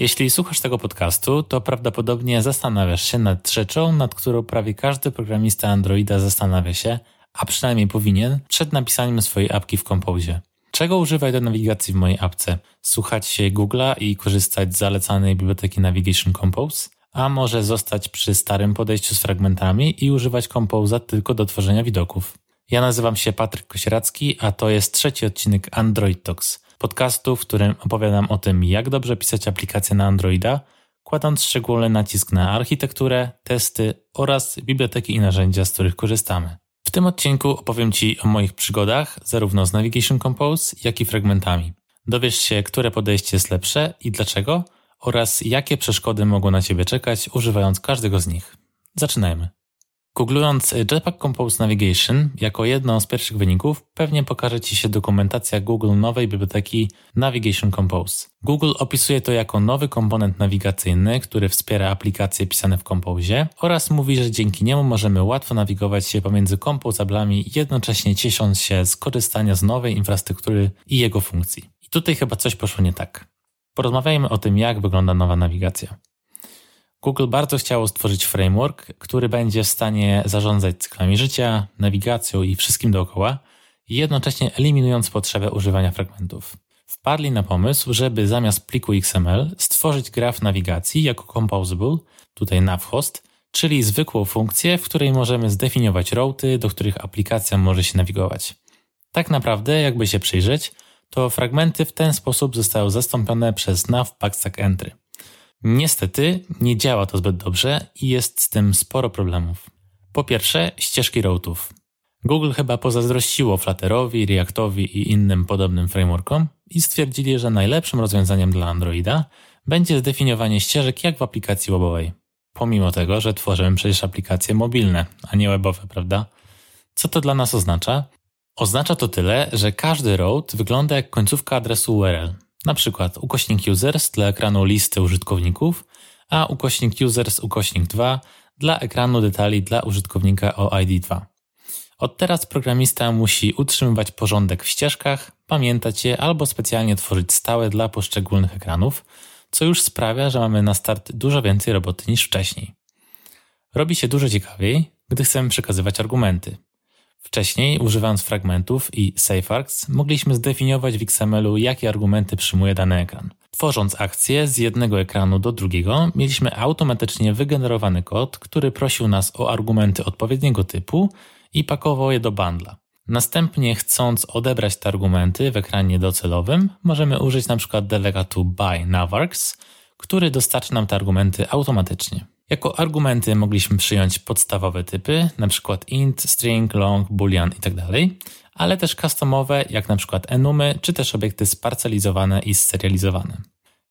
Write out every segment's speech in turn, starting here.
Jeśli słuchasz tego podcastu, to prawdopodobnie zastanawiasz się nad rzeczą, nad którą prawie każdy programista Androida zastanawia się, a przynajmniej powinien, przed napisaniem swojej apki w Compose. Czego używaj do nawigacji w mojej apce? Słuchać się Google'a i korzystać z zalecanej biblioteki Navigation Compose? A może zostać przy starym podejściu z fragmentami i używać Compose'a tylko do tworzenia widoków? Ja nazywam się Patryk Kosieracki, a to jest trzeci odcinek Android Talks, podcastu, w którym opowiadam o tym, jak dobrze pisać aplikacje na Androida, kładąc szczególny nacisk na architekturę, testy oraz biblioteki i narzędzia, z których korzystamy. W tym odcinku opowiem Ci o moich przygodach, zarówno z Navigation Compose, jak i fragmentami. Dowiesz się, które podejście jest lepsze i dlaczego, oraz jakie przeszkody mogą na Ciebie czekać, używając każdego z nich. Zaczynajmy. Googlując Jetpack Compose Navigation jako jedno z pierwszych wyników, pewnie pokaże Ci się dokumentacja Google nowej biblioteki Navigation Compose. Google opisuje to jako nowy komponent nawigacyjny, który wspiera aplikacje pisane w Compose oraz mówi, że dzięki niemu możemy łatwo nawigować się pomiędzy kompozablami, jednocześnie ciesząc się z korzystania z nowej infrastruktury i jego funkcji. I tutaj chyba coś poszło nie tak. Porozmawiajmy o tym, jak wygląda nowa nawigacja. Google bardzo chciało stworzyć framework, który będzie w stanie zarządzać cyklami życia, nawigacją i wszystkim dookoła, jednocześnie eliminując potrzebę używania fragmentów. Wpadli na pomysł, żeby zamiast pliku XML stworzyć graf nawigacji jako composable, tutaj navhost, czyli zwykłą funkcję, w której możemy zdefiniować routy, do których aplikacja może się nawigować. Tak naprawdę, jakby się przyjrzeć, to fragmenty w ten sposób zostały zastąpione przez nav entry. Niestety nie działa to zbyt dobrze i jest z tym sporo problemów. Po pierwsze, ścieżki routów. Google chyba pozazdrościło Flutterowi, Reactowi i innym podobnym frameworkom i stwierdzili, że najlepszym rozwiązaniem dla Androida będzie zdefiniowanie ścieżek jak w aplikacji webowej. Pomimo tego, że tworzymy przecież aplikacje mobilne, a nie webowe, prawda? Co to dla nas oznacza? Oznacza to tyle, że każdy route wygląda jak końcówka adresu URL, na przykład ukośnik users dla ekranu listy użytkowników, a ukośnik users ukośnik 2 dla ekranu detali dla użytkownika o ID 2. Od teraz programista musi utrzymywać porządek w ścieżkach, pamiętać je albo specjalnie tworzyć stałe dla poszczególnych ekranów, co już sprawia, że mamy na start dużo więcej roboty niż wcześniej. Robi się dużo ciekawiej, gdy chcemy przekazywać argumenty. Wcześniej, używając fragmentów i SafeArgs, mogliśmy zdefiniować w XML-u, jakie argumenty przyjmuje dany ekran. Tworząc akcję z jednego ekranu do drugiego, mieliśmy automatycznie wygenerowany kod, który prosił nas o argumenty odpowiedniego typu i pakował je do bundla. Następnie, chcąc odebrać te argumenty w ekranie docelowym, możemy użyć np. delegatu by navargs, który dostarczy nam te argumenty automatycznie. Jako argumenty mogliśmy przyjąć podstawowe typy, np. int, string, long, boolean itd., tak ale też customowe, jak np. enumy, czy też obiekty sparcelizowane i serializowane.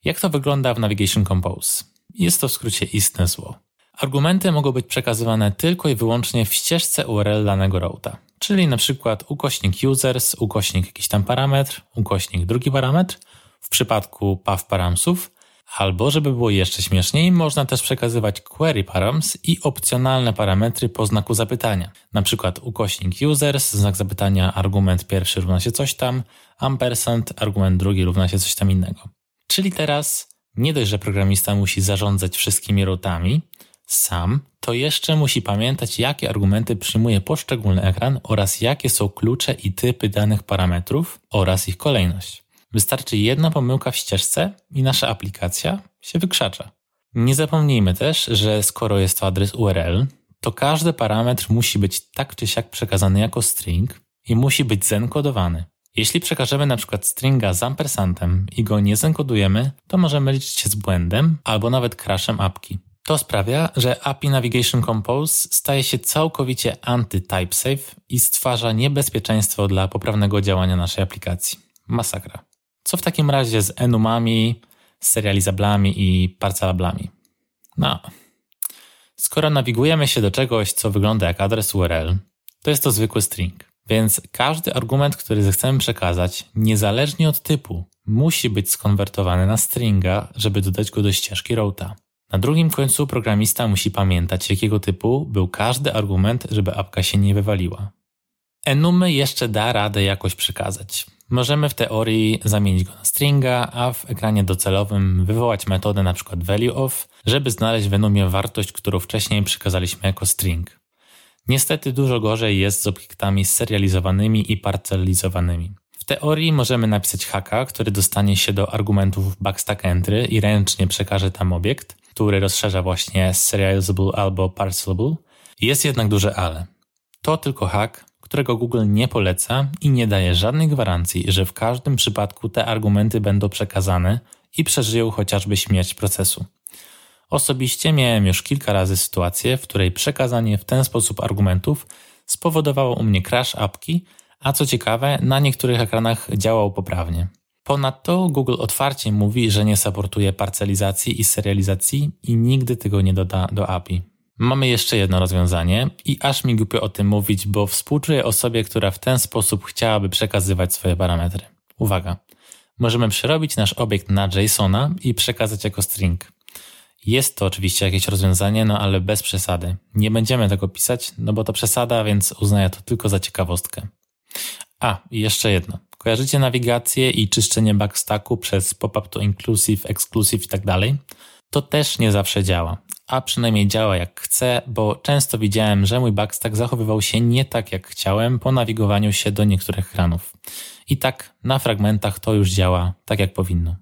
Jak to wygląda w Navigation Compose? Jest to w skrócie istne zło. Argumenty mogą być przekazywane tylko i wyłącznie w ścieżce URL danego routa, czyli np. ukośnik users, ukośnik jakiś tam parametr, ukośnik drugi parametr, w przypadku path paramsów, Albo, żeby było jeszcze śmieszniej, można też przekazywać query params i opcjonalne parametry po znaku zapytania. Na przykład ukośnik users, znak zapytania, argument pierwszy równa się coś tam, ampersand, argument drugi równa się coś tam innego. Czyli teraz nie dość, że programista musi zarządzać wszystkimi routami sam, to jeszcze musi pamiętać, jakie argumenty przyjmuje poszczególny ekran oraz jakie są klucze i typy danych parametrów oraz ich kolejność. Wystarczy jedna pomyłka w ścieżce i nasza aplikacja się wykrzacza. Nie zapomnijmy też, że skoro jest to adres URL, to każdy parametr musi być tak czy siak przekazany jako string i musi być zenkodowany. Jeśli przekażemy na przykład stringa z ampersantem i go nie zenkodujemy, to możemy liczyć się z błędem albo nawet crashem apki. To sprawia, że API Navigation Compose staje się całkowicie anty-typesafe i stwarza niebezpieczeństwo dla poprawnego działania naszej aplikacji. Masakra. Co w takim razie z enumami, serializablami i parcelablami? No, skoro nawigujemy się do czegoś, co wygląda jak adres URL, to jest to zwykły string. Więc każdy argument, który chcemy przekazać, niezależnie od typu, musi być skonwertowany na stringa, żeby dodać go do ścieżki routa. Na drugim końcu programista musi pamiętać, jakiego typu był każdy argument, żeby apka się nie wywaliła. Enumy jeszcze da radę jakoś przekazać. Możemy w teorii zamienić go na stringa, a w ekranie docelowym wywołać metodę np. valueOf, żeby znaleźć w enumie wartość, którą wcześniej przekazaliśmy jako string. Niestety dużo gorzej jest z obiektami serializowanymi i parcelizowanymi. W teorii możemy napisać haka, który dostanie się do argumentów backstack entry i ręcznie przekaże tam obiekt, który rozszerza właśnie serializable albo parcelable. Jest jednak duże ale. To tylko hack, którego Google nie poleca i nie daje żadnej gwarancji, że w każdym przypadku te argumenty będą przekazane i przeżyją chociażby śmierć procesu. Osobiście miałem już kilka razy sytuację, w której przekazanie w ten sposób argumentów spowodowało u mnie crash apki, a co ciekawe, na niektórych ekranach działał poprawnie. Ponadto Google otwarcie mówi, że nie supportuje parcelizacji i serializacji i nigdy tego nie doda do API. Mamy jeszcze jedno rozwiązanie i aż mi głupio o tym mówić, bo współczuję osobie, która w ten sposób chciałaby przekazywać swoje parametry. Uwaga. Możemy przerobić nasz obiekt na JSONa i przekazać jako string. Jest to oczywiście jakieś rozwiązanie, no ale bez przesady. Nie będziemy tego pisać, no bo to przesada, więc uznaję to tylko za ciekawostkę. A, i jeszcze jedno. Kojarzycie nawigację i czyszczenie backstacku przez pop-up to inclusive, exclusive i tak dalej? To też nie zawsze działa, a przynajmniej działa jak chcę, bo często widziałem, że mój backstack zachowywał się nie tak jak chciałem po nawigowaniu się do niektórych ekranów. I tak na fragmentach to już działa tak jak powinno.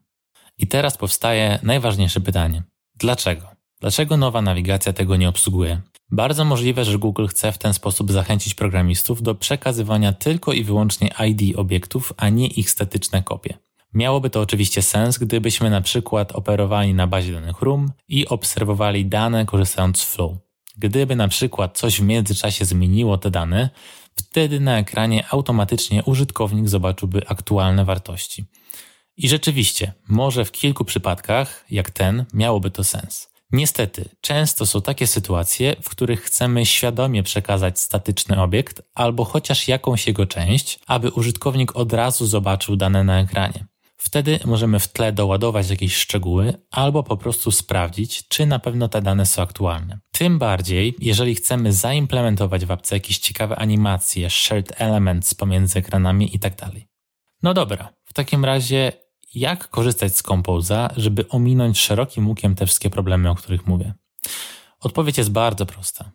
I teraz powstaje najważniejsze pytanie. Dlaczego? Dlaczego nowa nawigacja tego nie obsługuje? Bardzo możliwe, że Google chce w ten sposób zachęcić programistów do przekazywania tylko i wyłącznie ID obiektów, a nie ich statyczne kopie. Miałoby to oczywiście sens, gdybyśmy na przykład operowali na bazie danych room i obserwowali dane korzystając z flow. Gdyby na przykład coś w międzyczasie zmieniło te dane, wtedy na ekranie automatycznie użytkownik zobaczyłby aktualne wartości. I rzeczywiście, może w kilku przypadkach, jak ten, miałoby to sens. Niestety, często są takie sytuacje, w których chcemy świadomie przekazać statyczny obiekt albo chociaż jakąś jego część, aby użytkownik od razu zobaczył dane na ekranie. Wtedy możemy w tle doładować jakieś szczegóły albo po prostu sprawdzić, czy na pewno te dane są aktualne. Tym bardziej, jeżeli chcemy zaimplementować w apce jakieś ciekawe animacje, shared elements pomiędzy ekranami itd. Tak no dobra, w takim razie jak korzystać z Compose'a, żeby ominąć szerokim łukiem te wszystkie problemy, o których mówię? Odpowiedź jest bardzo prosta.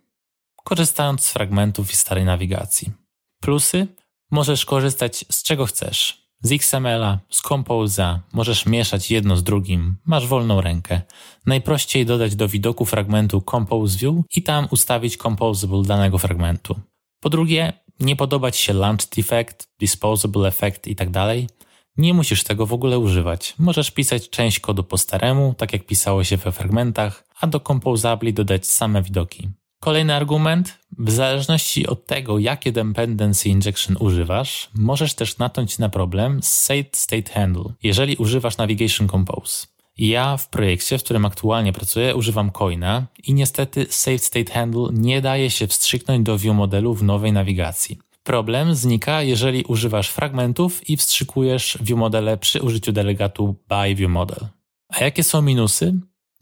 Korzystając z fragmentów i starej nawigacji. Plusy? Możesz korzystać z czego chcesz. Z XML-a, z Compose'a, możesz mieszać jedno z drugim, masz wolną rękę. Najprościej dodać do widoku fragmentu Compose View i tam ustawić Composable danego fragmentu. Po drugie, nie podobać się Launched Effect, Disposable Effect itd., tak nie musisz tego w ogóle używać. Możesz pisać część kodu po staremu, tak jak pisało się we fragmentach, a do Composably dodać same widoki. Kolejny argument. W zależności od tego, jakie dependency injection używasz, możesz też natknąć na problem z State State Handle, jeżeli używasz Navigation Compose. Ja w projekcie, w którym aktualnie pracuję, używam Coina i niestety Save State Handle nie daje się wstrzyknąć do view modelu w nowej nawigacji. Problem znika, jeżeli używasz fragmentów i wstrzykujesz viewmodele przy użyciu delegatu by viewmodel. A jakie są minusy?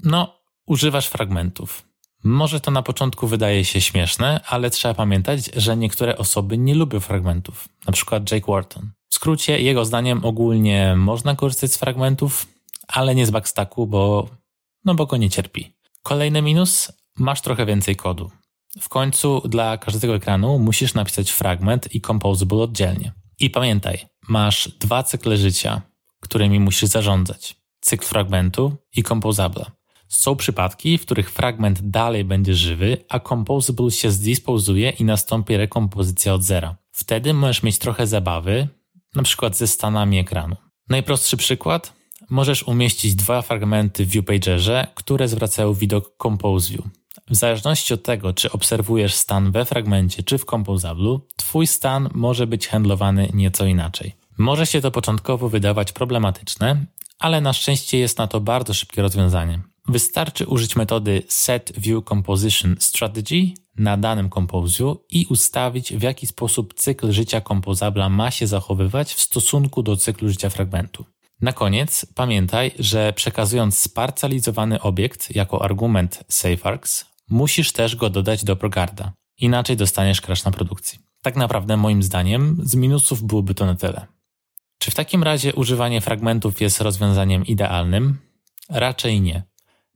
No, używasz fragmentów. Może to na początku wydaje się śmieszne, ale trzeba pamiętać, że niektóre osoby nie lubią fragmentów, na przykład Jake Wharton. W skrócie, jego zdaniem ogólnie można korzystać z fragmentów, ale nie z backstacku, bo, no bo go nie cierpi. Kolejny minus, masz trochę więcej kodu. W końcu dla każdego ekranu musisz napisać fragment i composable oddzielnie. I pamiętaj, masz dwa cykle życia, którymi musisz zarządzać. Cykl fragmentu i composable. Są przypadki, w których fragment dalej będzie żywy, a composable się zdisposuje i nastąpi rekompozycja od zera. Wtedy możesz mieć trochę zabawy, na przykład ze stanami ekranu. Najprostszy przykład? Możesz umieścić dwa fragmenty w viewpagerze, które zwracają widok compose view. W zależności od tego, czy obserwujesz stan we fragmencie czy w Composable, Twój stan może być handlowany nieco inaczej. Może się to początkowo wydawać problematyczne, ale na szczęście jest na to bardzo szybkie rozwiązanie. Wystarczy użyć metody Set View Composition Strategy na danym Compose i ustawić w jaki sposób cykl życia Composabla ma się zachowywać w stosunku do cyklu życia fragmentu. Na koniec pamiętaj, że przekazując sparcalizowany obiekt jako argument SafeArgs, musisz też go dodać do Progarda. Inaczej dostaniesz crash na produkcji. Tak naprawdę, moim zdaniem, z minusów byłoby to na tyle. Czy w takim razie używanie fragmentów jest rozwiązaniem idealnym? Raczej nie.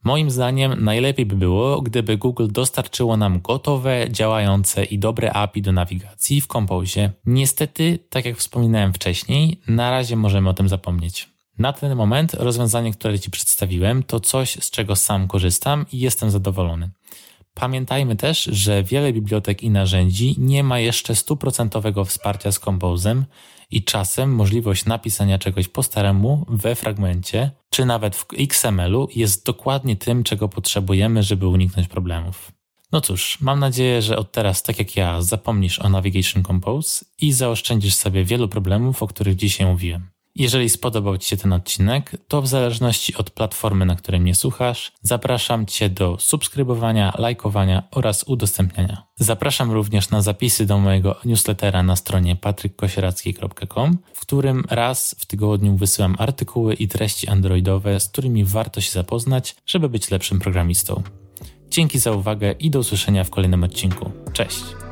Moim zdaniem najlepiej by było, gdyby Google dostarczyło nam gotowe, działające i dobre API do nawigacji w Compose. Niestety, tak jak wspominałem wcześniej, na razie możemy o tym zapomnieć. Na ten moment rozwiązanie, które Ci przedstawiłem, to coś, z czego sam korzystam i jestem zadowolony. Pamiętajmy też, że wiele bibliotek i narzędzi nie ma jeszcze stuprocentowego wsparcia z Compose'em i czasem możliwość napisania czegoś po staremu we fragmencie, czy nawet w XML-u jest dokładnie tym, czego potrzebujemy, żeby uniknąć problemów. No cóż, mam nadzieję, że od teraz, tak jak ja, zapomnisz o Navigation Compose i zaoszczędzisz sobie wielu problemów, o których dzisiaj mówiłem. Jeżeli spodobał Ci się ten odcinek, to w zależności od platformy, na której mnie słuchasz, zapraszam Cię do subskrybowania, lajkowania oraz udostępniania. Zapraszam również na zapisy do mojego newslettera na stronie patrykkosieracki.com, w którym raz w tygodniu wysyłam artykuły i treści androidowe, z którymi warto się zapoznać, żeby być lepszym programistą. Dzięki za uwagę i do usłyszenia w kolejnym odcinku. Cześć!